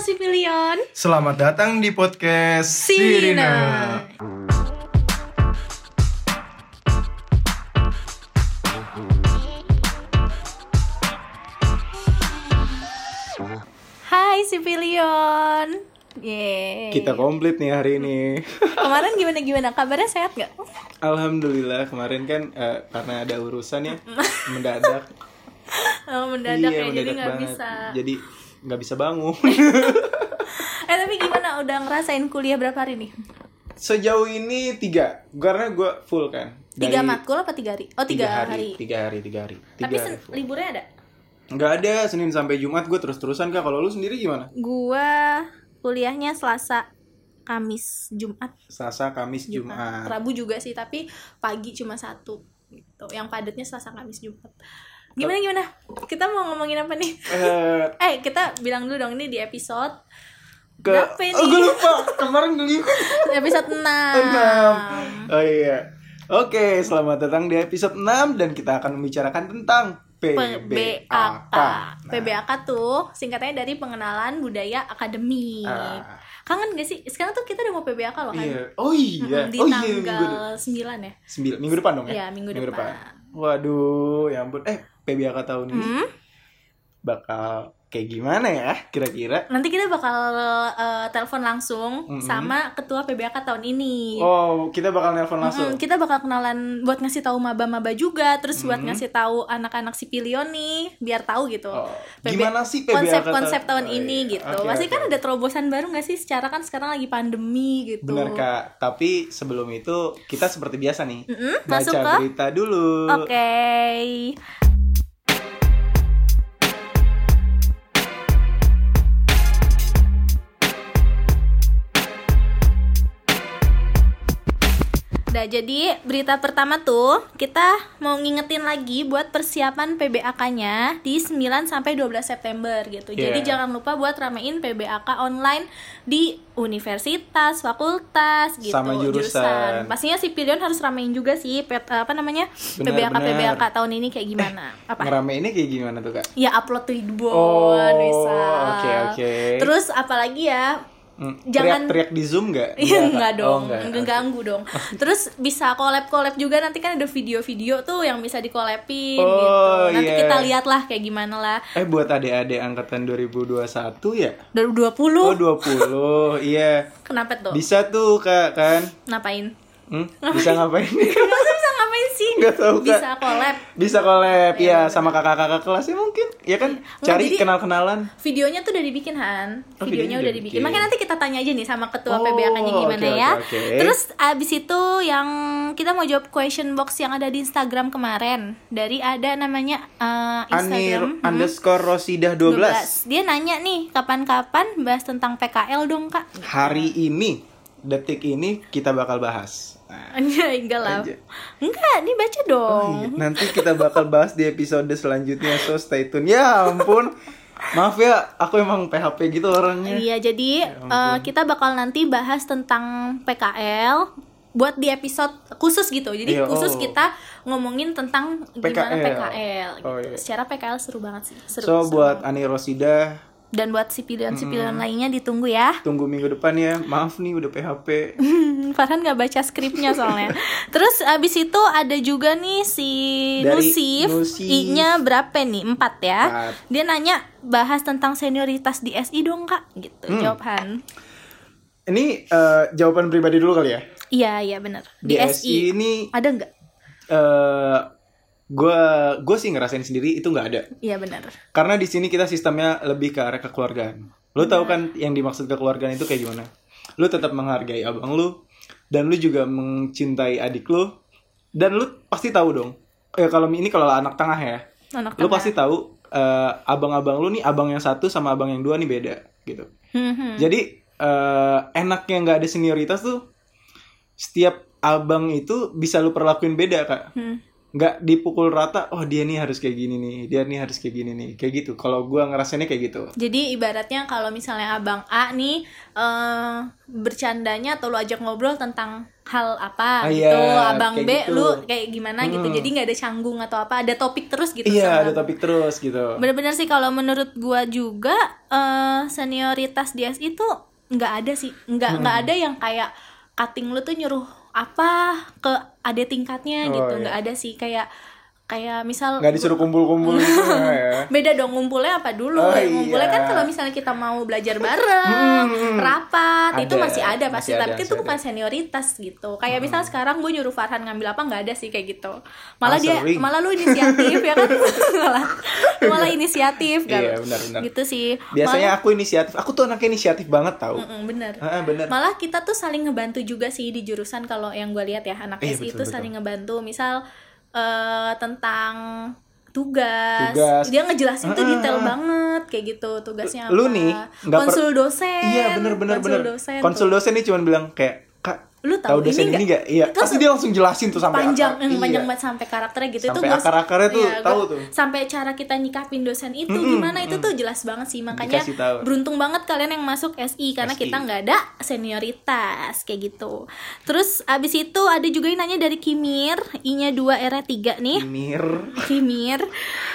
Sipilion. Selamat datang di podcast Sirina. Hai Sipilion. Yeay. Kita komplit nih hari ini. Kemarin gimana gimana? Kabarnya sehat nggak? Alhamdulillah kemarin kan eh, karena ada urusan ya mendadak. Oh, mendadak iya, ya, jadi mendadak nggak banget. bisa. Jadi nggak bisa bangun. Eh tapi gimana? Udah ngerasain kuliah berapa hari nih? Sejauh ini tiga, karena gue full kan. Tiga Dari matkul apa tiga hari? Oh tiga, hari. Tiga hari, tiga hari. Tiga Tapi hari full. liburnya ada? Nggak ada Senin sampai Jumat gue terus-terusan kak. Kalau lu sendiri gimana? Gua kuliahnya Selasa, Kamis, Jumat, Selasa, Kamis, Jumat. Jumat. Rabu juga sih, tapi pagi cuma satu gitu. Yang padatnya Selasa, Kamis, Jumat. Gimana gimana? Kita mau ngomongin apa nih? Eh, Eh, kita bilang dulu dong ini di episode ke Berapa ini? Oh, gue lupa. Kemarin dulu episode 6. Enam. Oh iya. Oke, selamat datang di episode 6 dan kita akan membicarakan tentang PBAK. PBAK. Nah, PBAK tuh singkatnya dari Pengenalan Budaya Akademik. Ah. Kangen gak sih? Sekarang tuh kita udah mau PBAK loh kan? Iya. Oh iya. Mm, Di oh iya minggu tanggal 9 ya. sembilan minggu depan dong ya? Iya, minggu depan. Waduh, ya ampun. Eh, PBAK tahun ini Hmm? bakal kayak gimana ya kira-kira? Nanti kita bakal eh, telepon langsung Mm-mm. sama ketua PBAK tahun ini. Oh, kita bakal nelpon langsung. Mm-mm, kita bakal kenalan buat ngasih tahu maba-maba juga, terus buat Mm. ngasih tahu anak-anak nih, biar tahu gitu. Oh, PB gimana sih PBAK konsep-konsep tahun Oh, ini iya. gitu. Oke, Pasti oke, kan ada terobosan baru nggak sih? Secara kan sekarang lagi pandemi gitu. Benar kak, tapi sebelum itu kita seperti biasa nih Mm-mm, baca masuk ke berita dulu. Oke. Nah, jadi berita pertama tuh kita mau ngingetin lagi buat persiapan PBAK-nya di 9 sampai 12 September gitu. Jadi Iya. jangan lupa buat ramein PBAK online di universitas, fakultas gitu, Sama jurusan. Pastinya si Pilion harus ramein juga sih pet, apa namanya? Benar, PBAK benar. PBAK tahun ini kayak gimana? Apa? Ngerame ini kayak gimana tuh kak? Ya upload tweetbot Oh, oke, oke. Terus apalagi ya? Hmm, Jangan- teriak-teriak di zoom nggak? Iya Kak? enggak dong, Oh, enggak. ganggu dong. Terus bisa collab-collab juga nanti kan ada video-video tuh yang bisa di-collabin Oh, gitu. Nanti iya. kita lihat lah kayak gimana lah. Eh buat adik-adik angkatan 2021 ya? 2020 Oh 20, iya. kenapa tuh? Bisa tuh kak kan? Ngapain? Hmm? Bisa ngapain? Masa bisa ngapain sih? Nggak tahu. Bisa collab. Bisa collab ya sama kakak-kakak kelasnya mungkin. Ya kan? Cari jadi- kenal-kenalan. Videonya tuh udah dibikin Han. Oh, Videonya videonya udah dibikin. dibikin. Makanya nanti kita tanya aja nih sama ketua Oh, PBAK-nya gimana oke, ya. oke. Terus abis itu yang kita mau jawab question box yang ada di Instagram kemarin dari ada namanya Anir Instagram hmm, underscore Rosidah 12. 12. Dia nanya nih kapan-kapan bahas tentang PKL dong kak. Hari ini, detik ini kita bakal bahas. Nah, Enggak, lah. Aja. Enggak, nih baca dong. Oh iya, nanti kita bakal bahas di episode selanjutnya, so stay tune. Ya ampun, maaf ya, aku emang PHP gitu orangnya. Iya, jadi eh, kita bakal nanti bahas tentang PKL buat di episode khusus gitu. Jadi Iya, khusus oh. kita ngomongin tentang gimana PKL. PKL gitu. Oh, iya. Secara PKL seru banget sih. Seru. So seru. buat Ani Rosida, dan buat sipilion-sipilion lainnya ditunggu ya. tunggu minggu depan ya. Maaf nih udah PHP. Farhan nggak baca skripnya soalnya. Terus abis itu ada juga nih si Dari Nusif, Nusif. I-nya berapa nih? Empat ya. Empat. Dia nanya bahas tentang senioritas di SI dong kak, gitu. Hmm. Jawab Han. Ini eh, jawaban pribadi dulu kali ya. Iya iya benar. Di, Di, SI SI ini ada nggak? eh gue gue sih ngerasain sendiri itu nggak ada. Iya benar. Karena di sini kita sistemnya lebih ke arah kekeluargaan. Lo tau kan yang dimaksud kekeluargaan itu kayak gimana? Lo tetap menghargai abang lo dan lo juga mencintai adik lo dan lo pasti tahu dong. Ya kalau ini kalau anak tengah ya, Anak lo tengah. pasti tahu eh, abang-abang lo nih abang yang satu sama abang yang dua nih beda gitu. Jadi eh, enaknya nggak ada senioritas tuh setiap abang itu bisa lu perlakuin beda kak. Hmm. Nggak dipukul rata. Oh dia nih harus kayak gini nih, dia nih harus kayak gini nih, kayak gitu. Kalau gua ngerasainnya kayak gitu. Jadi ibaratnya kalau misalnya abang A nih eh bercandanya atau lu ajak ngobrol tentang hal apa Ah, gitu iya, abang B gitu. lu kayak gimana gitu Hmm. jadi nggak ada canggung atau apa ada topik terus gitu iya sama ada topik terus gitu bener-bener sih kalau menurut gua juga eh, senioritas di SI itu nggak ada sih nggak Hmm. nggak ada yang kayak cutting lu tuh nyuruh apa ke ada tingkatnya Oh, gitu iya. nggak ada sih kayak kayak misal nggak disuruh kumpul-kumpul gitu ya. Beda dong ngumpulnya apa dulu? Oh, ngumpulnya iya. kan kalau misalnya kita mau belajar bareng Hmm. rapat itu Ada, masih ada pasti. masih tapi ada, itu bukan ada. senioritas gitu. Kayak misal sekarang gue nyuruh Farhan ngambil apa nggak ada sih kayak gitu. Malah Ah, dia sering. malah lu inisiatif ya kan? Malah malah inisiatif kan Iya, benar-benar. gitu sih. Biasanya aku inisiatif. Aku tuh anaknya inisiatif banget tau. Malah, bener Ah, bener malah kita tuh saling ngebantu juga sih di jurusan kalau yang gue lihat ya anak Iya, SI betul, itu betul. saling ngebantu. Misal eh, tentang tugas. Tugas. dia ngejelasin tuh Ah, ah, detail ah. banget kayak gitu tugasnya apa Lu nih, nggak per- konsul dosen iya bener bener konsul bener dosen konsul tuh. dosen nih cuma bilang kayak Lu tahu dosen ini ini nggak iya Kan pasti dia langsung jelasin tuh sampai panjang akar. yang Iya. panjang banget sampai karakternya gitu itu Sampai gua- akar-akarnya tuh iya, tahu tuh. sampai cara kita nyikapin dosen itu Mm-mm, gimana itu mm. tuh jelas banget sih makanya tahu. beruntung banget kalian yang masuk SI karena SI. kita nggak ada senioritas kayak gitu terus abis itu ada juga yang nanya dari Kimir I-nya 2 R-nya 3 nih Mir Kimir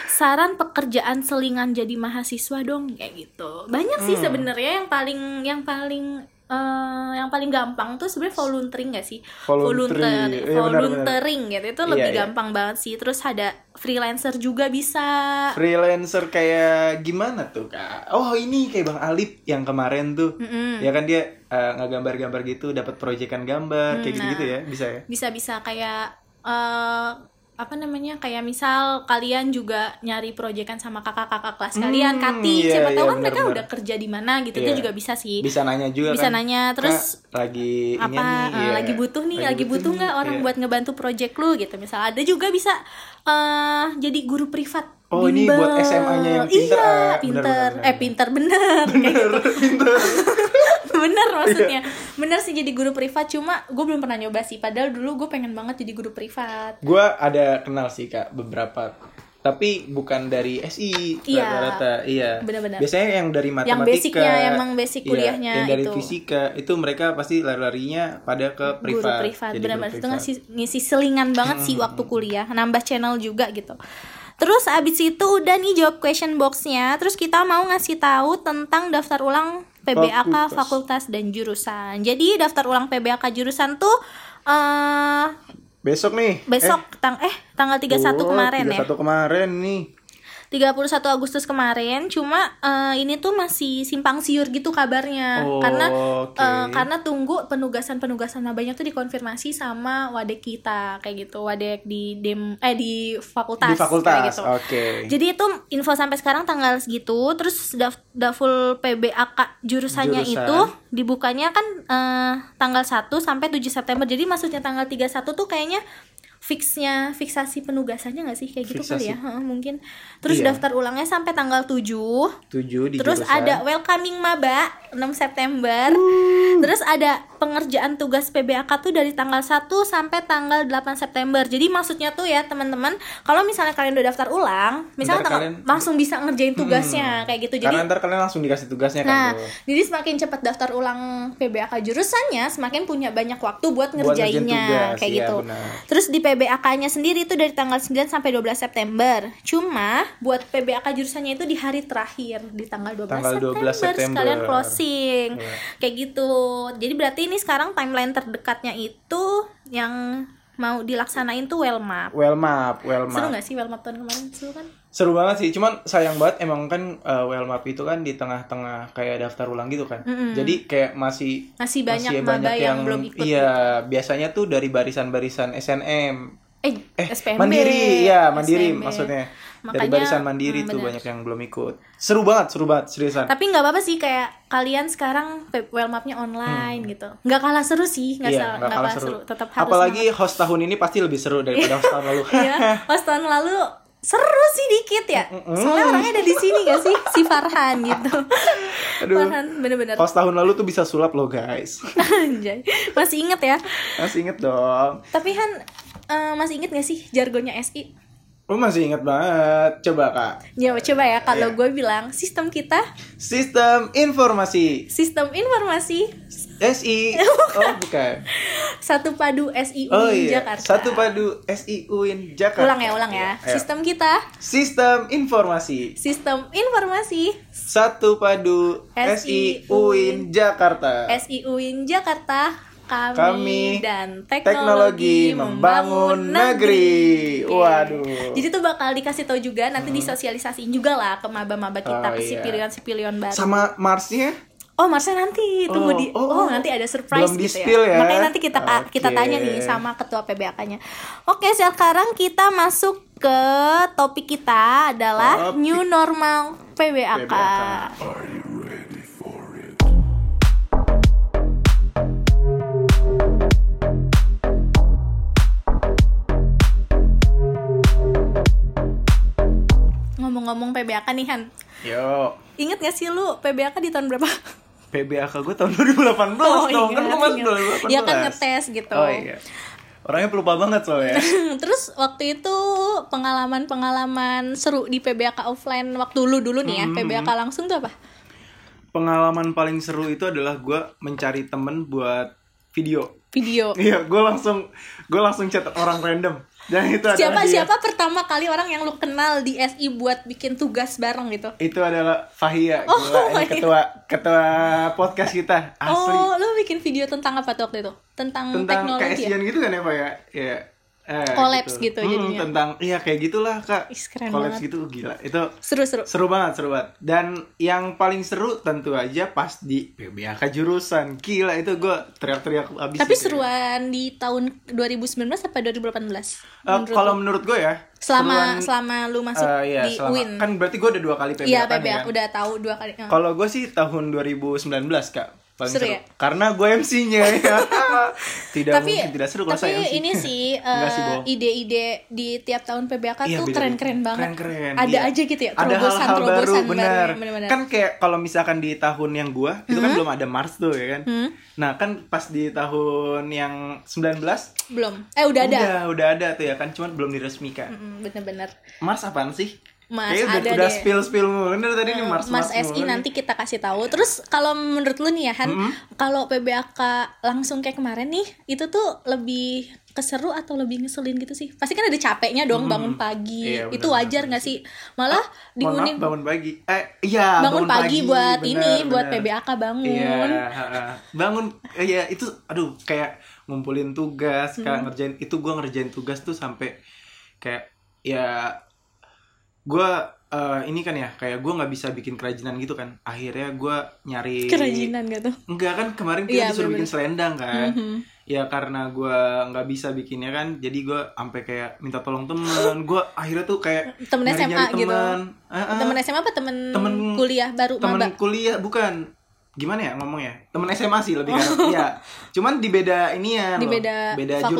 saran pekerjaan selingan jadi mahasiswa dong kayak gitu banyak sih Hmm. sebenarnya yang paling yang paling eh, yang paling gampang tuh sebenarnya volunteering gak sih Voluntary. Volunteer- Iya, volunteering gitu itu Iya, lebih iya. gampang banget sih terus ada freelancer juga bisa freelancer kayak gimana tuh kak oh ini kayak bang Alip yang kemarin tuh Mm-mm. ya kan dia eh, ngegambar-gambar gitu dapat proyekan gambar kayak Hmm, gitu-gitu nah. ya bisa ya bisa-bisa kayak eh apa namanya kayak misal kalian juga nyari proyekan sama kakak-kakak kelas kalian Hmm, Kati iya, siapa tahu iya, kan mereka benar-benar. udah kerja di mana gitu Iya. itu juga bisa sih bisa nanya juga Bisa kan nanya, terus Kak, lagi ini apa nih, eh, iya. lagi butuh nih lagi, butuh nggak orang iya. buat ngebantu project lu gitu misal ada juga bisa eh jadi guru privat Oh, ini bimbel. buat SMA-nya yang pinter, iya ah. pinter Bener, bener, eh pinter bener kayak gitu pinter bener maksudnya. Iya. bener sih jadi guru privat cuma gue belum pernah nyoba sih. Padahal dulu gue pengen banget jadi guru privat. Gue ada kenal sih kak beberapa. Tapi bukan dari SI Iya. rata-rata iya. Benar-benar. biasanya yang dari Yang matematika. basicnya, emang basic iya, kuliahnya yang dari itu. fisika. Itu mereka pasti lari-larinya pada ke privat. Guru privat benar-benar guru itu ngasih ngisi selingan banget Hmm. sih waktu kuliah. Nambah channel juga gitu. Terus abis itu udah nih jawab question boxnya. Terus kita mau ngasih tahu tentang daftar ulang PBAK fakultas, Fakultas. dan jurusan. Jadi daftar ulang PBAK jurusan tuh eh besok nih. Besok tang eh tanggal 31 Oh, kemarin ya? 31 kemarin nih 31 Agustus kemarin cuma eh, ini tuh masih simpang siur gitu kabarnya Oh, karena eh, karena tunggu penugasan-penugasan mabanya tuh dikonfirmasi sama wadek kita kayak gitu wadek di dem eh di fakultas di fakultas kayak gitu. oke Jadi itu info sampai sekarang tanggal segitu terus daf daful PBAK jurusannya Jurusan. itu dibukanya kan eh, tanggal 1 sampai 7 September. Jadi maksudnya tanggal 31 tuh kayaknya fixnya fiksasi penugasannya nggak sih kayak gitu kali Fiksasi. ya Heeh, mungkin terus Iya. daftar ulangnya sampai tanggal 7 tujuh di terus jurusan. ada welcoming maba 6 September terus ada pengerjaan tugas PBAK tuh dari tanggal 1 sampai tanggal 8 September jadi maksudnya tuh ya teman-teman kalau misalnya kalian udah daftar ulang misalnya tanggal- kalian- langsung bisa ngerjain tugasnya kayak gitu jadi karena ntar kalian langsung dikasih tugasnya Nah, kan tuh jadi semakin cepat daftar ulang PBAK jurusannya, semakin punya banyak waktu buat Buat ngerjain ngerjainnya tugas, kayak iya, gitu. benar. Terus di PBAK-nya sendiri itu dari tanggal 9 sampai 12 September. Cuma buat PBAK jurusannya itu di hari terakhir di tanggal 12, Tanggal 12 September. sekalian closing. Iya. Kayak gitu. Jadi berarti ini sekarang timeline terdekatnya itu yang mau dilaksanain tuh Wellmap. well map well Seru gak sih Wellmap tahun kemarin? Seru kan? seru banget sih cuman sayang banget emang kan uh, well map itu kan di tengah-tengah kayak daftar ulang gitu kan Mm-mm. jadi kayak masih Masih banyak masih maba yang, belum ikut. iya biasanya tuh dari barisan-barisan SNM Eh, eh SPMB. mandiri ya mandiri SPMB. maksudnya dari Makanya, barisan mandiri hmm, tuh bener. banyak yang belum ikut seru banget seru banget seriusan Tapi nggak apa-apa sih kayak kalian sekarang pe- Wellmapnya online gitu. Nggak kalah seru sih, nggak Hmm. Iya, kalah kalah seru. seru. Tetap harus Apalagi host tahun ini pasti lebih seru daripada host tahun lalu. semangat. Iya, pas tahun lalu seru sih dikit ya. Soalnya orangnya ada di sini gak sih si Farhan gitu. Aduh. Farhan bener-bener. Host tahun lalu tuh bisa sulap loh guys. Anjay. Masih inget ya. Masih inget dong. Tapi Han eh, masih inget gak sih jargonnya SI? Lu masih inget banget. Coba kak. Ya coba ya kalau Iya. gue bilang sistem kita Sistem informasi sistem informasi SI. Oh bukan. satu padu SIU Oh iya. Jakarta. Satu padu SI UIN Jakarta. Ulang ya, ulang ya. Ayo. Sistem kita Sistem informasi sistem informasi Satu padu SI UIN Jakarta. SIUIN Jakarta kami, Kami dan teknologi membangun negeri. Waduh. Jadi tuh bakal dikasih tahu juga nanti disosialisasiin juga lah ke maba-maba kita, Oh, ke iya. sipilion-sipilion baru. Sama Marsnya Oh, Marsnya nanti tunggu Oh, di oh, oh, nanti ada surprise belum gitu di-spill ya. Makanya nanti kita kita Oke. tanya nih sama ketua PBAK-nya. Oke, sekarang kita masuk ke topik kita adalah Topik. new normal PBAK. PBAK. Ngomong-ngomong PBAK nih Han, Yo. inget gak sih lu PBAK di tahun berapa? PBAK gue tahun 2018 dong. kan gue masuk ingat. 2018. Dia kan ngetes gitu. Oh iya. Orangnya pelupa banget soalnya. Terus waktu itu pengalaman-pengalaman seru di PBAK offline waktu lu dulu nih ya, Hmm. PBAK langsung tuh apa? Pengalaman paling seru itu adalah gue mencari temen buat video. Video. Iya, gue langsung gue langsung chat orang random. Dan itu adalah Siapa dia. siapa pertama kali orang yang lu kenal di SI buat bikin tugas bareng gitu? Itu adalah Fahia, Oh, gila ini ketua ketua podcast kita asli. Oh, lu bikin video tentang apa tuh waktu itu? Tentang, tentang teknologi. ya? KSIan gitu kan ya Pak ya? Iya. Eh, Collabs gitu Hmm, jadinya. tentang iya kayak gitulah Kak. Banget. gitu gila. Itu Seru-seru. seru banget, seru banget. Dan yang paling seru tentu aja pas di PBAK jurusan. Gila itu gue teriak-teriak abis. Tapi gitu ya. seruan di tahun 2019 apa 2018? Eh, Menurut kalau menurut gue ya selama seruan, selama lu masuk eh, iya, di selama- UIN. kan berarti gue udah dua kali PBAK Iya, PBAK kan? udah tahu dua kali. Eh. Kalau gue sih tahun 2019 kak paling Seru seru, ya? karena gue MC-nya ya. tidak tapi mungkin tidak seru kalau saya MC. ini sih bohong. ide-ide di tiap tahun PBAK Iya, tuh keren-keren banget. Keren-keren, Ada iya. aja gitu ya, Ada hal-hal baru, benar. bener-bener. Kan kayak kalau misalkan di tahun yang gua, itu kan belum ada Mars tuh ya kan. Hmm? Nah, kan pas di tahun yang 19 belum. Eh udah ada. Udah, udah ada tuh ya kan, cuman belum diresmikan. Mm, Bener-bener. Mars apaan sih? Mars Kayaknya udah, ada udah deh. spill spill. Bener tadi nih Mars Mas SI mulu nanti kita kasih tahu. Terus kalau menurut lu nih ya Han, kalau PBAK langsung kayak kemarin nih, itu tuh lebih keseru atau lebih ngeselin gitu sih? Pasti kan ada capeknya dong bangun pagi. Iya, itu benar, wajar nggak sih? Malah Mohon maaf, bangun pagi. Eh, iya, bangun, pagi, buat bener, ini, buat bener. PBAK bangun. Iya, bangun eh, ya itu aduh kayak ngumpulin tugas, kayak Hmm. ngerjain itu gua ngerjain tugas tuh sampai kayak ya gua eh, ini kan ya kayak gua nggak bisa bikin kerajinan gitu kan. Akhirnya gua nyari Kerajinan gitu. Enggak kan kemarin kita Iya, disuruh bikin selendang kan. Mhm. Ya karena gua nggak bisa bikinnya kan, jadi gua sampai kayak minta tolong temen. Gua akhirnya tuh kayak Temen nyari-nyari SMA gitu. temen. Ah. Temen SMA apa temen, Temen- kuliah baru temen maba? kuliah bukan gimana ya ngomongnya temen SMA sih lebih kan iya cuman di beda ini ya. Di beda beda fakultas,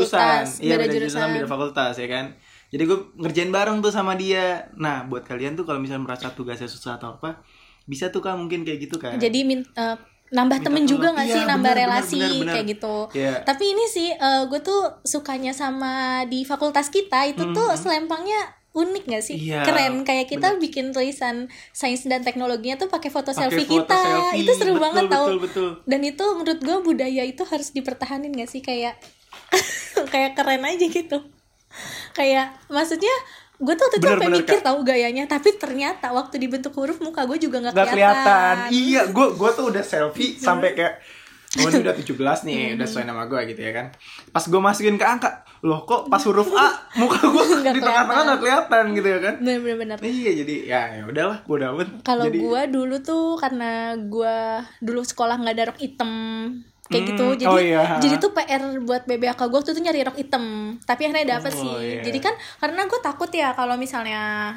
jurusan iya beda beda, jurusan. jurusan. beda fakultas ya kan jadi gue ngerjain bareng tuh sama dia nah buat kalian tuh kalau misalnya merasa tugasnya susah atau apa bisa tuh kan mungkin kayak gitu kan Jadi min- eh, nambah Minta temen juga tolong. nggak Iya, sih nambah benar, relasi benar, benar, kayak gitu. Iya. Tapi ini sih gue tuh sukanya sama di fakultas kita itu tuh selempangnya unik gak sih? Hmm. Iya, Keren kayak kita bikin tulisan sains dan teknologinya tuh pakai foto Pakai selfie foto kita. selfie. Itu seru Betul, banget tau. betul. Dan itu menurut gue budaya itu harus dipertahanin gak sih kayak kayak keren aja gitu. Kayak maksudnya gue tuh waktu itu Bener, sampai mikir tahu gayanya tapi ternyata waktu dibentuk huruf muka gue juga nggak nggak kelihatan. kelihatan. iya gue gue tuh udah selfie sampai kayak Oh ini udah 17 nih, udah sesuai nama gue gitu ya kan. Pas gue masukin ke angka Loh kok pas huruf A Muka gue Nggak di tengah-tengah gak kelihatan gitu ya kan. Bener-bener Iya jadi ya ya udahlah gue dapet. Kalau Jadi- gua dulu tuh karena gua dulu sekolah nggak ada rok hitam kayak Hmm, gitu, jadi oh iya. jadi tuh PR buat BBAK gua tuh tuh nyari rok hitam, tapi akhirnya dapet Oh, sih. iya. Jadi kan karena gue takut ya kalau misalnya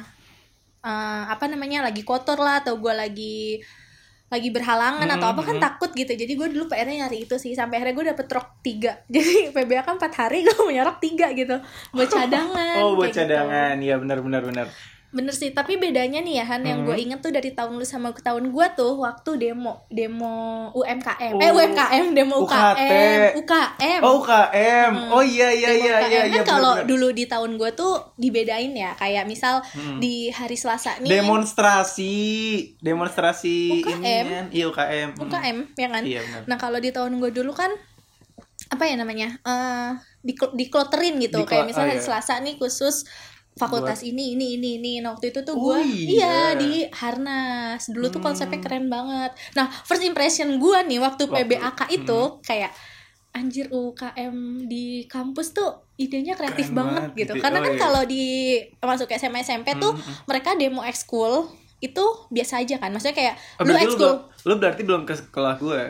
eh, apa namanya lagi kotor lah atau gua lagi lagi berhalangan atau apa kan Hmm, takut gitu jadi gue dulu PR-nya nyari itu sih sampai akhirnya gue dapet rok tiga jadi PBA kan empat hari gue punya rok tiga gitu buat cadangan Oh buat gitu. cadangan, iya benar benar benar. Bener sih, tapi bedanya nih ya Han yang gue Hmm. inget tuh dari tahun lu sama tahun gue tuh waktu demo demo UMKM, eh Oh, UMKM demo UKT. UKM, UKM. Oh UKM. Oh iya iya Demo iya UKM. iya kan iya. kalau dulu di tahun gue tuh dibedain ya, kayak misal Hmm. di hari Selasa nih demonstrasi demonstrasi UKM. ini iya UKM Hmm. UKM ya kan. iya benar Nah kalau di tahun gue dulu kan apa ya namanya eh di dikloterin gitu Diklo- kayak misalnya oh, hari iya. Selasa nih khusus fakultas ini ini ini ini nah waktu itu tuh Oh, gue iya. di Harnas dulu tuh Hmm. konsepnya keren banget nah first impression gue nih waktu Waktu- PBAK itu hmm. kayak anjir UKM di kampus tuh idenya kreatif Keren banget, banget gitu gitu. karena Oh, kan iya. kalau di masuk SMA SMP tuh Hmm, hmm. mereka demo ekskul itu biasa aja kan maksudnya kayak Oh, lu berarti lu, ekskul belum- lu berarti belum ke sekolah gue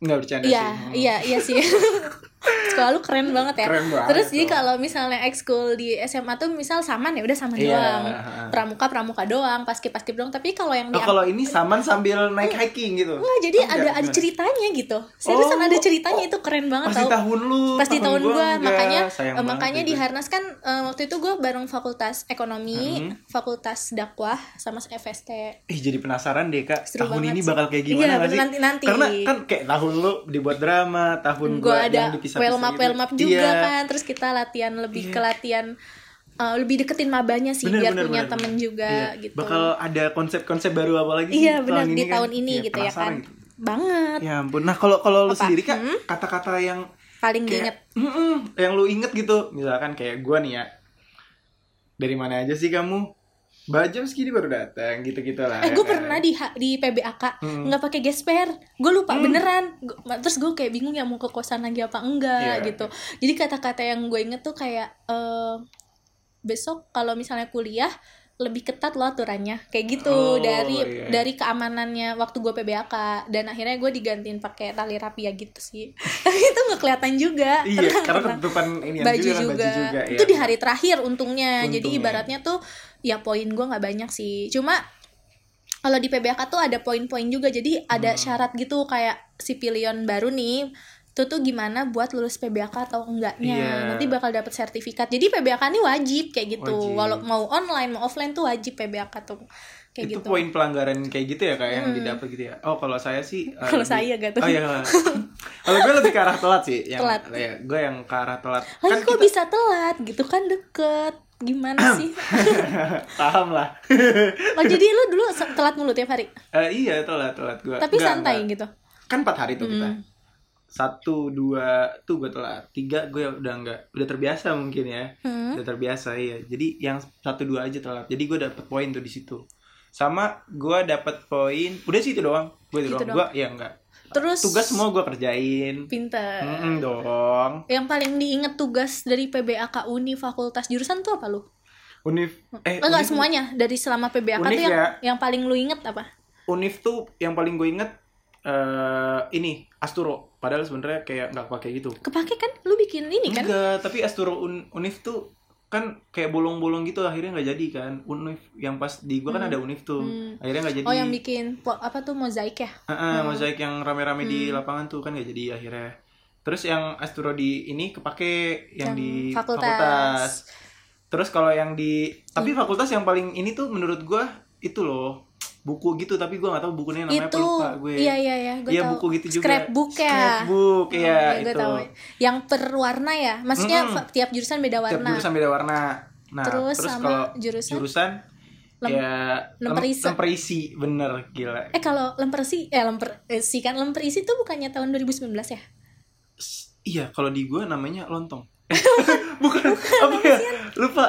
nggak bercanda Iya, sih iya, iya sih. Sekolah lu keren banget ya. Keren banget Terus jadi kalau misalnya ekskul di SMA tuh misal saman ya udah saman Iya, doang. Pramuka pramuka doang, paskib paskib doang. Tapi kalau yang Oh, kalau ini saman sambil naik hiking gitu Enggak, jadi Oh, ada enggak, ada ceritanya gitu. Seriusan Oh, ada ceritanya oh, itu keren banget pas di tahun lu Pas di tahun gua, enggak. makanya eh, makanya di Harnas kan eh, waktu itu gua bareng fakultas ekonomi, Mhm. fakultas dakwah sama FST. Ih jadi penasaran deh kak Seru tahun ini sih. bakal kayak Iya, gimana bener, sih? nanti-nanti. Karena kan kayak tahun lu dibuat drama, tahun Gua gua, ada yang dipisah-pisah well map gitu. well map juga Iya. kan terus kita latihan lebih Iya. ke latihan eh, lebih deketin mabanya sih Bener, biar bener, punya bener, temen bener. juga Iya. gitu Bakal ada konsep-konsep baru apa lagi? iya sih benar di kan? tahun ini Iya, gitu ya kan gitu. banget Ya ampun. Nah kalau kalau lu sendiri kak Hmm? kata-kata yang paling diinget kayak Mm-mm, yang lu inget gitu, misalkan kayak gua nih ya, dari mana aja sih kamu? Bajam segini baru datang gitu-gitu lah. eh ya gue kan? pernah di di PBAK Hmm. nggak pakai gesper gue lupa Hmm. beneran Gua- terus gue kayak bingung ya mau ke kosan lagi apa enggak Iya. gitu jadi kata-kata yang gue inget tuh kayak eh, besok kalau misalnya kuliah lebih ketat loh aturannya kayak gitu Oh, dari iya. dari keamanannya waktu gue PBAK dan akhirnya gue digantiin pakai tali rapi ya gitu sih tapi itu nggak kelihatan juga Iya, Tenang, karena tenang. ketutupan ini baju juga, kan, juga, baju juga itu ya. di hari terakhir untungnya jadi Untungnya. ibaratnya tuh ya poin gue nggak banyak sih cuma kalau di PBAK tuh ada poin-poin juga jadi ada Hmm. syarat gitu kayak si pilihan baru nih itu tuh gimana buat lulus PBAK atau enggaknya. Iya. nanti bakal dapat sertifikat. Jadi PBAK ini wajib kayak gitu. Wajib. walau mau online mau offline tuh wajib PBAK tuh kayak itu gitu. poin pelanggaran kayak gitu ya kayak yang Hmm. didapat gitu ya? Oh kalau saya sih uh, Kalau saya gak tuh. oh iya kalau gue lebih ke arah telat sih yang Telat. ya gue yang ke arah telat. Lagi kok kita- bisa telat gitu? Kan deket. Gimana sih? Paham lah. Oh jadi lu dulu telat mulu tiap hari? Eh, iya telat telat gue tapi santai gitu? Kan empat hari tuh kita. Hmm. Satu dua tuh gue telat. Tiga gue udah nggak udah terbiasa mungkin ya. Hmm. udah terbiasa iya. Jadi yang satu dua aja telat. Jadi gue dapet poin tuh di situ. Sama gue dapet poin udah sih itu doang. Gue itu Gitu doang. gue ya enggak terus tugas semua gue kerjain. Pinter. Mm-mm, dong. Yang paling diinget tugas dari PBAK Uni fakultas jurusan tuh apa lu? Unif eh enggak Unif- semuanya. Dari selama PBAK Univ tuh yang ya. yang paling lu inget apa? Unif tuh yang paling gue inget eh ini Asturo padahal sebenarnya kayak nggak pakai gitu kepake kan lu bikin ini kan enggak tapi Asturo Un- Unif tuh kan kayak bolong-bolong gitu akhirnya nggak jadi kan Unif yang pas di gue kan Hmm. ada Unif tuh Hmm. akhirnya nggak jadi oh yang bikin apa tuh mozaik ya Heeh, Hmm. mozaik yang rame-rame di Hmm. lapangan tuh kan nggak jadi akhirnya terus yang Asturo di ini kepake yang, Yang di fakultas. fakultas. terus kalau yang di tapi fakultas yang paling ini tuh menurut gue itu loh buku gitu tapi gue nggak tahu bukunya namanya apa itu. lupa gue. Iya iya iya. Gue Iya, tahu. buku gitu juga. scrapbook ya. Scrapbook, iya, gue itu. tahu. Yang per warna ya? Maksudnya fa- tiap jurusan beda tiap warna. jurusan beda warna. Nah Terus terus, sama kalau jurusan? jurusan Lem- ya lemper isi. lemper isi bener gila. Eh kalau lemper isi eh lemper isi kan lemper isi tuh bukannya tahun 2019 ya? S- iya kalau di gue namanya lontong. Bukan apa ya? lupa.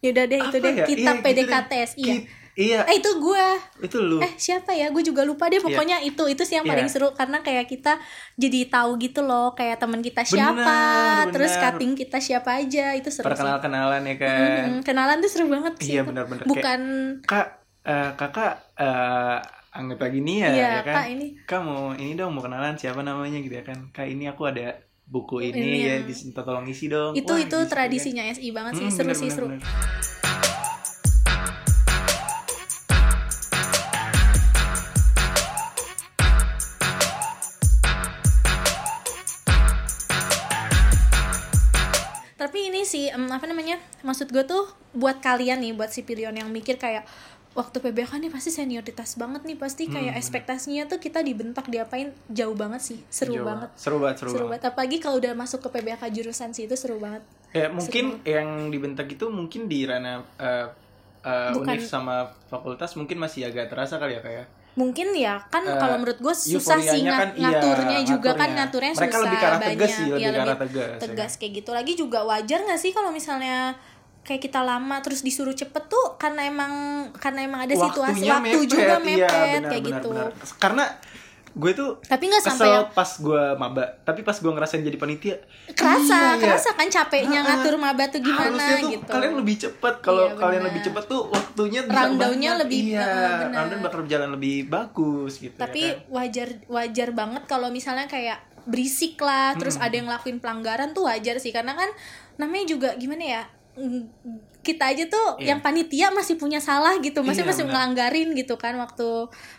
Yaudah deh itu Apa deh. ya? kitab Iya, gitu deh. Iya. Iya Eh itu gue itu lu Eh siapa ya? Gue juga lupa deh pokoknya itu itu sih yang Iya. paling seru karena kayak kita jadi tahu gitu loh kayak teman kita siapa, Bener, terus bener. cutting kita siapa aja itu seru sih. perkenal-kenalan ya kan Mm, kenalan tuh seru banget sih. Iya, itu. bener-bener. Bukan kak eh, kakak eh anggap lagi nih ya, Iya, ya kan Kak, ini. Kak mau ini dong mau kenalan siapa namanya gitu ya kan kak ini aku ada buku ini, Ini ya yang- disinta tolong isi dong itu Wah, itu gitu kan. tradisinya SI banget sih Hmm, seru bener, sih bener, seru. bener. Sih em, apa namanya maksud gue tuh buat kalian nih buat si pilion yang mikir kayak waktu PBK nih pasti senioritas banget nih pasti kayak ekspektasinya tuh kita dibentak diapain jauh banget sih seru Jauh banget. seru banget seru, seru banget. banget. Apalagi kalau udah masuk ke PBK jurusan sih itu seru banget. Ya mungkin yang dibentak itu mungkin di ranah eh, Bukan- univ sama fakultas mungkin masih agak terasa kali ya kayak mungkin ya kan Eh, kalau menurut gue susah sih kan, iya, ngaturnya juga kan ngaturnya. ngaturnya Mereka susah lebih arah banyak tegas sih, lebih ya, arah tegas, ya tegas kayak gitu lagi juga wajar nggak sih kalau misalnya kayak kita lama terus disuruh cepet tuh karena emang karena emang ada situasi Waktunya waktu mepet, juga iya, mepet benar, kayak benar, gitu benar. karena gue tuh tapi nggak sampai yang pas gue maba. Tapi pas gue ngerasain jadi panitia kerasa iya, kerasa kan capeknya ngatur maba tuh gimana harusnya tuh gitu. kalian lebih cepat kalau Iya, kalian lebih cepat tuh waktunya Rundown-nya lebih- iya benar. rundown bakal berjalan lebih bagus gitu tapi ya kan? wajar wajar banget kalau misalnya kayak berisik lah terus ada yang ngelakuin pelanggaran tuh wajar sih. Karena kan namanya juga gimana ya kita aja tuh Iya. yang panitia masih punya salah gitu masih Iya, masih benar. ngelanggarin gitu kan waktu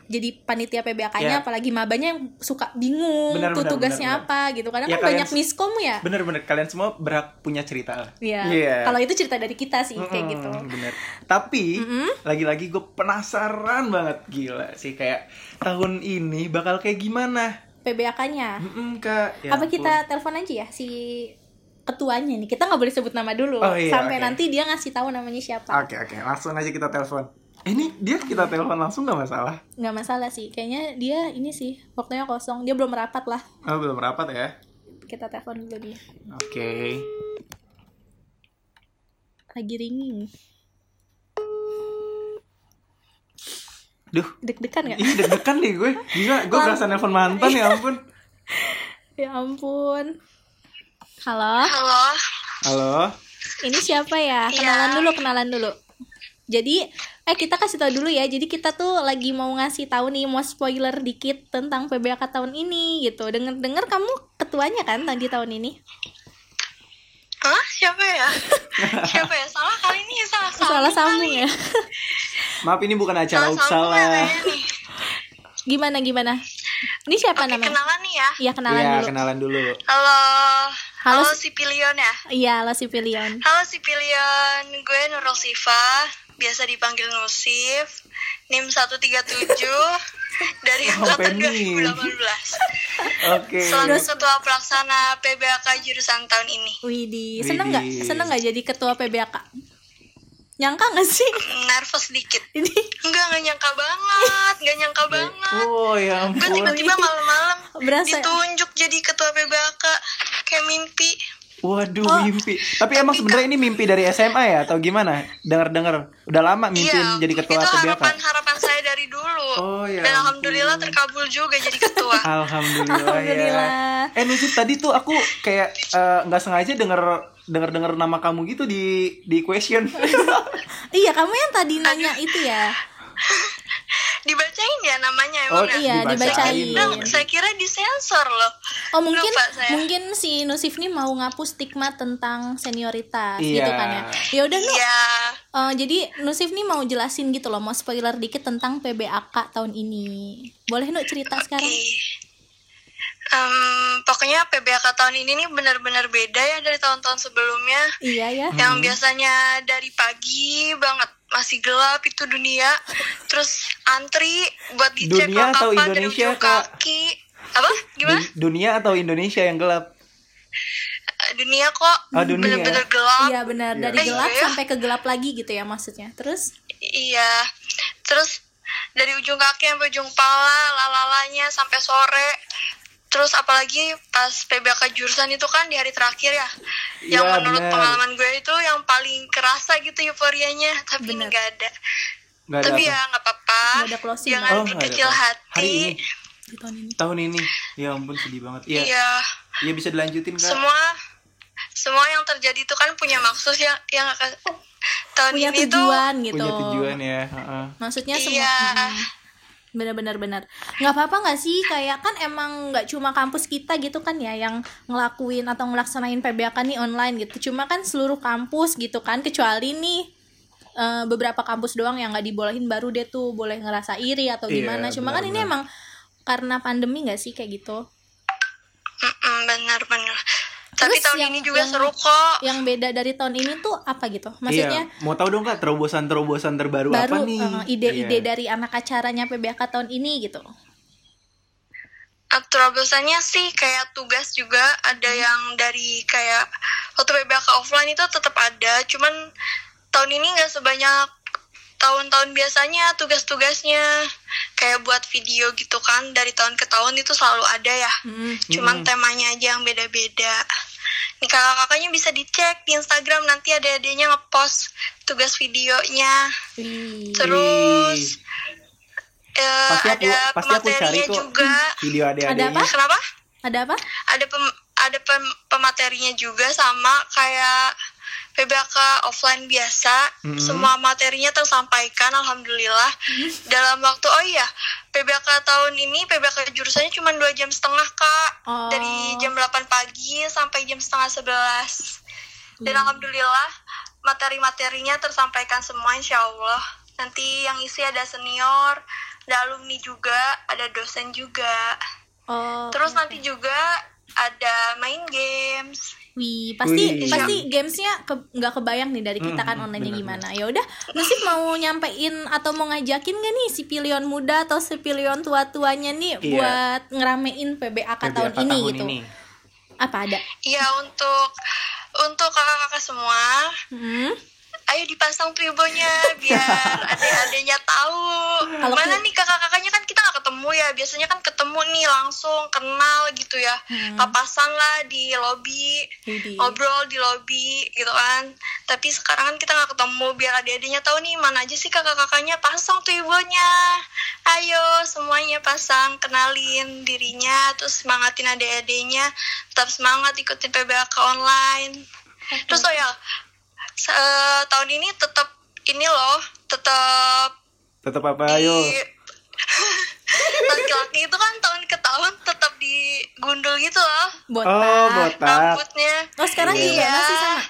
jadi panitia PBK-nya Iya. apalagi mabanya yang suka bingung Benar, tuh benar, tugasnya benar, apa gitu kadang Ya, kan banyak miskom ya bener-bener kalian semua berhak punya cerita lah Iya. Iya. Kalau itu cerita dari kita sih kayak Mm-mm, gitu. bener tapi lagi-lagi gue penasaran banget gila sih kayak tahun ini bakal kayak gimana PBK-nya. Mm-mm, kak Ya apa ampun. kita telepon aja ya si ketuanya nih. Kita nggak boleh sebut nama dulu Oh, iya, sampai oke. nanti dia ngasih tahu namanya siapa. Oke oke, langsung aja kita telepon. Eh, Ini dia kita telepon langsung nggak masalah? nggak masalah sih. Kayaknya dia ini sih waktunya kosong. Dia belum merapat lah. Oh belum rapat ya? Kita telepon dulu dia. Oke. Lagi ringing. Duh, Deg-degan nggak? ih deg-degan nih gue. Gila, gue berasa nelfon mantan ya ampun. ya ampun. Halo. Halo, Halo. Ini siapa ya? Iya. Kenalan dulu, kenalan dulu. Jadi, eh kita kasih tahu dulu ya. Jadi kita tuh lagi mau ngasih tahu nih, mau spoiler dikit tentang PBK tahun ini gitu. Dengar-dengar kamu ketuanya kan di tahun ini? Hah? Siapa ya? Siapa ya? Salah kali ini salah sambung Salah sambung ya. Maaf ini bukan acara Salah ya. Gimana gimana? Ini siapa Oke, namanya? kenalan nih ya. Iya, kenalan Iya, dulu. kenalan dulu. Halo. Halo, Halo, si Pilion ya. Iya, lo si Pilion. Halo si Pilion, gue Nurul Sifa, biasa dipanggil Nusif. NIM 137 dari Oh, angkatan Penny. 2018. Oke. Selaku ketua pelaksana PBAK jurusan tahun ini. Widih, seneng nggak? Seneng nggak jadi ketua PBK? Nyangka nggak sih? Nervous dikit. Ini Enggak, enggak nyangka banget, enggak nyangka banget. Oh ya Gue ampun. tiba-tiba malam-malam berasa ditunjuk jadi ketua PBAK kayak mimpi. Waduh, Oh. mimpi. Tapi emang sebenarnya ini mimpi dari SMA ya atau gimana? Dengar-dengar. Udah lama mimpi Iya, jadi ketua itu PBK. harapan harapan saya dari dulu. Oh, ya Dan ampun. alhamdulillah terkabul juga jadi ketua. Alhamdulillah, Alhamdulillah. ya. Eh Nusif tadi tuh aku kayak eh, nggak sengaja denger denger nama kamu gitu di di question. Iya, kamu yang tadi nanya itu ya. Dibacain ya namanya Oh, emang. ya? Iya, dibacain. dibacain. Nah, saya kira disensor loh. Oh mungkin Lupa saya. mungkin si Nusif nih mau ngapus stigma tentang senioritas Iya. gitu kan ya. Ya udah Nu. Iya. Eh, jadi Nusif nih mau jelasin gitu loh, mau spoiler dikit tentang PBAK tahun ini. Boleh Nu cerita sekarang? Em, pokoknya PBAK tahun ini nih benar-benar beda ya dari tahun-tahun sebelumnya. Iya ya. Yang biasanya dari pagi banget masih gelap itu dunia, terus antri buat dicek Dunia atau lengkapan dari Indonesia, ujung Kak? kaki. Apa? Gimana? Dun- Dunia atau Indonesia yang gelap? Eh, Dunia kok Oh, dunia. bener-bener gelap. Iya benar, dari Eh, gelap iya ya. sampai ke gelap lagi gitu ya maksudnya. Terus Iya. Terus dari ujung kaki sampai ujung pala, lalalanya sampai sore. Terus apalagi pas PBK jurusan itu kan di hari terakhir ya. Yang Iya, menurut bener. pengalaman gue itu yang paling kerasa gitu euforianya. Tapi ini Bener. gak ada. Nggak ada Tapi apa? ya nggak apa-apa. Ada Jangan Oh, nggak ada berkecil apa. hati. Hari ini, di tahun ini. tahun ini. Ya ampun sedih banget. Iya. Iya. Iya bisa dilanjutin kak. Semua semua yang terjadi itu kan punya maksud yang yang akan tahun Punya ini tuh tujuan gitu. Punya tujuan ya. heeh. Maksudnya semua Iya. Mm-mm. Benar-benar benar. Nggak apa-apa nggak sih? Kayak kan emang nggak cuma kampus kita gitu kan ya yang ngelakuin atau ngelaksanain PBK nih online gitu. Cuma kan seluruh kampus gitu kan kecuali nih eh, beberapa kampus doang yang nggak dibolehin baru dia tuh boleh ngerasa iri atau Iya, gimana. Cuma kan ini emang karena pandemi nggak sih kayak gitu? Benar-benar. Tapi Terus tahun yang- ini juga yang- seru kok. Yang beda dari tahun ini tuh apa gitu? Maksudnya iya. mau tahu dong kak terobosan-terobosan terbaru baru apa nih eh, ide-ide Iya. dari anak acaranya PBAK tahun ini gitu. Terobosannya sih kayak tugas juga ada yang dari kayak waktu PBK offline itu tetap ada, cuman tahun ini nggak sebanyak tahun-tahun biasanya tugas-tugasnya kayak buat video gitu kan dari tahun ke tahun itu selalu ada ya. Hmm. Cuman Mm-mm. temanya aja yang beda-beda. Nih kakak-kakaknya bisa dicek di Instagram nanti ada adanya ngepost tugas videonya. Wih. Terus eh, pasti aku ada pasti aku cari pematerinya kok juga. video Ada adik-adiknya apa? Kenapa? Ada apa? ada pem, ada pem- pematerinya juga sama kayak PBK offline biasa Mhm. semua materinya tersampaikan alhamdulillah dalam waktu oh iya PBK tahun ini PBK jurusannya cuma dua jam setengah kak Oh. dari jam 8 pagi sampai jam setengah 11 dan Hmm. alhamdulillah materi-materinya tersampaikan semua insya Allah nanti yang isi ada senior ada alumni juga ada dosen juga Oh. Terus oke. nanti juga ada main games. Wih, pasti Wih. pasti gamesnya ke- nggak kebayang nih dari kita Hmm, kan online-nya benar, gimana. Ya udah, Nusif mau nyampein atau mau ngajakin gak nih si pilion muda atau si pilion tua-tuanya nih Iya. buat ngeramein PBAK tahun PBAK ini tahun gitu. ini. Apa ada? Iya untuk untuk kakak-kakak semua, Hmm? Ayo dipasang tribonya biar adik-adiknya tahu. Kalau Mana nih kakak-kakaknya kan kita nggak ketemu ya. Biasanya kan ketemu nih langsung kenal gitu ya. Hmm. Papasan lah di lobby. Widih. ngobrol di lobby gitu kan tapi sekarang kan kita nggak ketemu biar adik-adiknya tahu nih mana aja sih kakak-kakaknya pasang tuh ibunya ayo semuanya pasang kenalin dirinya terus semangatin adik-adiknya tetap semangat ikutin PBK online terus oh ya se- eh, tahun ini tetap ini loh tetap tetap apa ayo di laki-laki itu kan tahun ke tahun tetap digundul gitu loh Botak. oh botak rambutnya Oh, sekarang Iya. juga masih sama?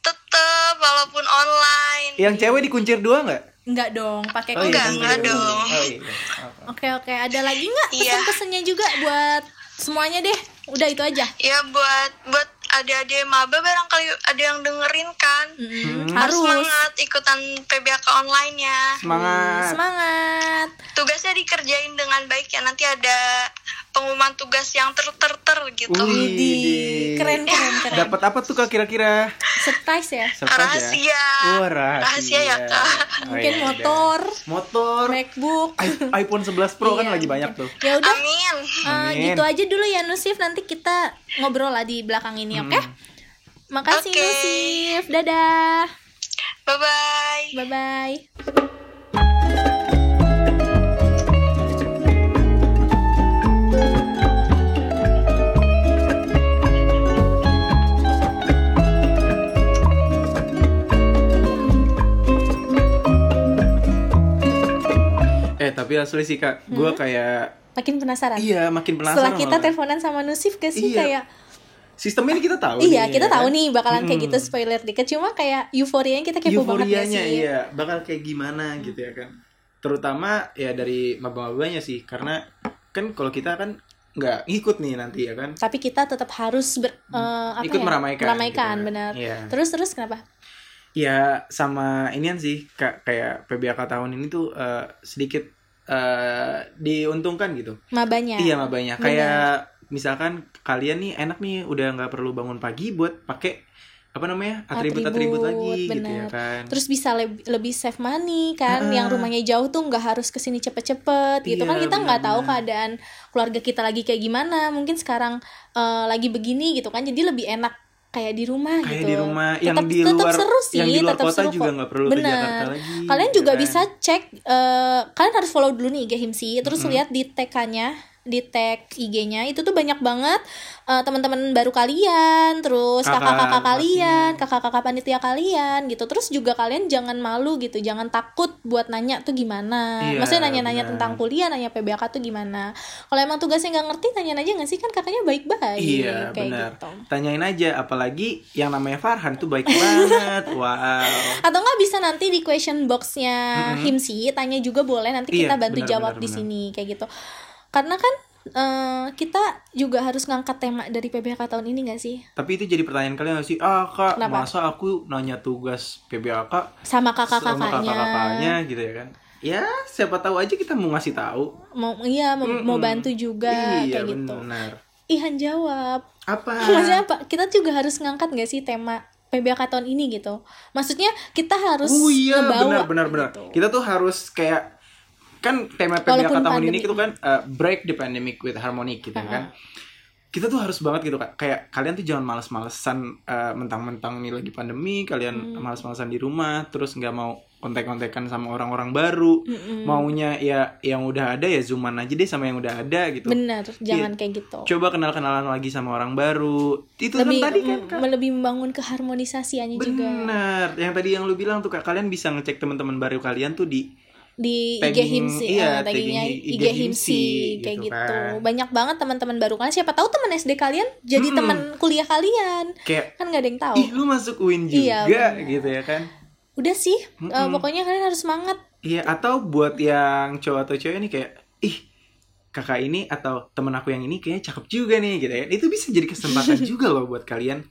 tetep walaupun online yang cewek dikuncir dua nggak Enggak dong, pakai Oh, iya, Enggak, kunci enggak dong. oh iya Apa? Oke, oke. Ada lagi nggak Iya. pesan-pesannya juga buat semuanya deh? Udah itu aja. ya buat buat adik-adik maba barangkali ada yang dengerin kan. Hmm. harus semangat ikutan PBK online-nya semangat Semangat. tugasnya dikerjain dengan baik ya nanti ada pengumuman tugas yang ter ter ter gitu Wih, keren keren keren. dapat apa tuh kak kira-kira Surprise ya. Surprise ya? rahasia Oh, rahasia. ya kak Oh, Mungkin iya, motor, udah. motor MacBook. i- iPhone 11 Pro kan Iya, lagi banyak tuh Ya udah, amin eh, Amin. gitu aja dulu ya Nusif. Nanti kita ngobrol lah di belakang ini, oke? Hmm. Makasih Oke. Nusif. Dadah. bye bye Bye bye. eh tapi asli sih kak gue kayak Makin penasaran. iya makin penasaran Hmm? Setelah kita teleponan sama Nusif gak sih Iya. kayak sistemnya ini kita tahu Iya, nih, kita ya tahu kan? nih bakalan kayak gitu spoiler dikit. Cuma kayak euforianya kita kepo banget euforianya sih? iya bakal kayak gimana gitu ya kan terutama ya dari maba-mabanya sih karena kan kalau kita kan nggak ngikut nih nanti ya kan Tapi kita tetap harus ber, eh, apa Ikut ya? meramaikan, Meramaikan, gitu kan. benar. Iya. Terus terus kenapa? ya sama inian sih kak kayak PBAK tahun ini tuh eh, sedikit eh, diuntungkan gitu Mabanya. iya mabanya Benar. kayak misalkan kalian nih enak nih udah nggak perlu bangun pagi buat pakai apa namanya atribut-atribut lagi gitu ya kan Terus bisa leb- lebih save money kan, Ah. yang rumahnya jauh tuh nggak harus ke sini cepet-cepet gitu Iya, kan kita nggak tahu keadaan keluarga kita lagi kayak gimana. Mungkin sekarang eh, lagi begini gitu kan, jadi lebih enak kayak di rumah kayak gitu. di rumah yang Tetap- di tetap luar seru sih, yang di luar tetap kota seru juga nggak perlu ke Benar. Jakarta lagi Kalian gitu juga kan. bisa cek eh, kalian harus follow dulu nih IG Himsi, terus Mm-mm. lihat di tag-nya di tag IG-nya itu tuh banyak banget eh, teman-teman baru kalian, terus Kakak kakak-kakak kalian, kakak-kakak panitia kalian gitu. Terus juga kalian jangan malu gitu, jangan takut buat nanya tuh gimana. Iya, Maksudnya nanya-nanya tentang kuliah, nanya PBK tuh gimana. Kalau emang tugasnya nggak ngerti, tanya aja nggak sih kan kakaknya baik-baik Iya kayak benar. gitu. Tanyain aja, apalagi yang namanya Farhan tuh baik banget. Wow. Atau nggak bisa nanti di question boxnya Mm-mm. Himsi tanya juga boleh nanti Iya, kita bantu benar, jawab benar, di benar. sini kayak gitu. Karena kan eh, kita juga harus ngangkat tema dari PBHK tahun ini gak sih? Tapi itu jadi pertanyaan kalian gak sih? Ah kak, Kenapa? masa aku nanya tugas PBAK Sama sama kakak-kakaknya. kakak-kakaknya gitu ya kan? Ya siapa tahu aja kita mau ngasih tahu. Mau iya mau, mau Mm-mm. bantu juga iya kayak gitu. benar. Ihan jawab. Apa? Maksudnya apa? Kita juga harus ngangkat gak sih tema PBHK tahun ini gitu? Maksudnya kita harus Oh iya ngebawa benar benar benar. gitu. Kita tuh harus kayak kan tema Walaupun tahun pandemi. ini itu kan uh, break the pandemic with harmony gitu ya kan. Kita tuh harus banget gitu kak. Kayak kalian tuh jangan males-malesan uh, mentang-mentang ini lagi pandemi, kalian Hmm. males-malesan di rumah, terus nggak mau kontek-kontekan sama orang-orang baru. Mm-mm. Maunya ya yang udah ada ya zooman aja deh sama yang udah ada gitu. Bener, jangan Iya. kayak gitu. Coba kenal-kenalan lagi sama orang baru. Itu lebih kan tadi kan mm, kak. lebih membangun keharmonisasiannya juga Bener. Yang tadi yang lu bilang tuh kak, kalian bisa ngecek teman-teman baru kalian tuh di di IG Himsi, iya, eh, taggingnya tagging IG IG Himsi Himsi, kayak gitu gitu. kan. Banyak banget teman-teman baru kan. Siapa tahu teman SD kalian jadi Mm-mm. teman kuliah kalian. kayak Kan nggak ada yang tahu. ih lu masuk UIN juga Iya, bener. gitu ya kan. Udah sih, eh, Mm-mm. pokoknya kalian harus semangat. Iya, atau buat yang cowok atau cewek ini kayak ih kakak ini atau temen aku yang ini kayaknya cakep juga nih gitu ya. Itu bisa jadi kesempatan juga loh buat kalian.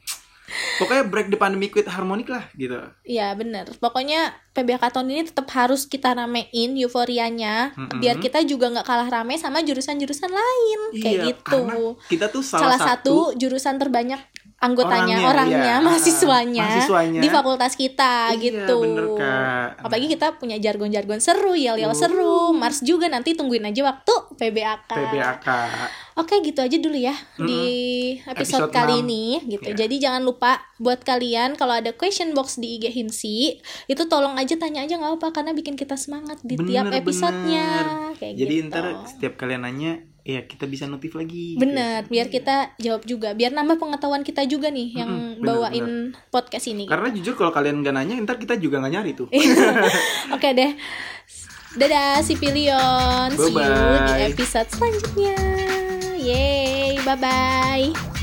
Pokoknya break the pandemic with harmonic lah gitu. Iya bener Pokoknya PBHK tahun ini tetap harus kita ramein euforianya Mm-mm. Biar kita juga nggak kalah rame sama jurusan-jurusan lain Kayak Iya, gitu karena kita tuh Salah, salah, satu, jurusan terbanyak anggotanya, Orangnya, orangnya, iya. mahasiswanya, Mahasiswanya. di fakultas kita Iya, gitu. bener, Kak. Apalagi kita punya jargon-jargon seru, yel-yel Uh. seru, Mars juga nanti tungguin aja waktu PBAK. PBAK. Oke gitu aja dulu ya di episode, Episode kali 6. ini gitu. Ya. Jadi jangan lupa buat kalian kalau ada question box di IG Himsi itu tolong aja tanya aja nggak apa karena bikin kita semangat di tiap Bener, episodenya bener. kayak Jadi gitu. ntar setiap kalian nanya, ya kita bisa notif lagi. gitu. Bener, biar kita jawab juga, biar nambah pengetahuan kita juga nih yang Mm-mm, bener, bawain podcast ini. Karena jujur kalau kalian nggak nanya, ntar kita juga nggak nyari tuh. Oke deh. Dadah Sipilion. See you di episode selanjutnya. Yeay, bye bye.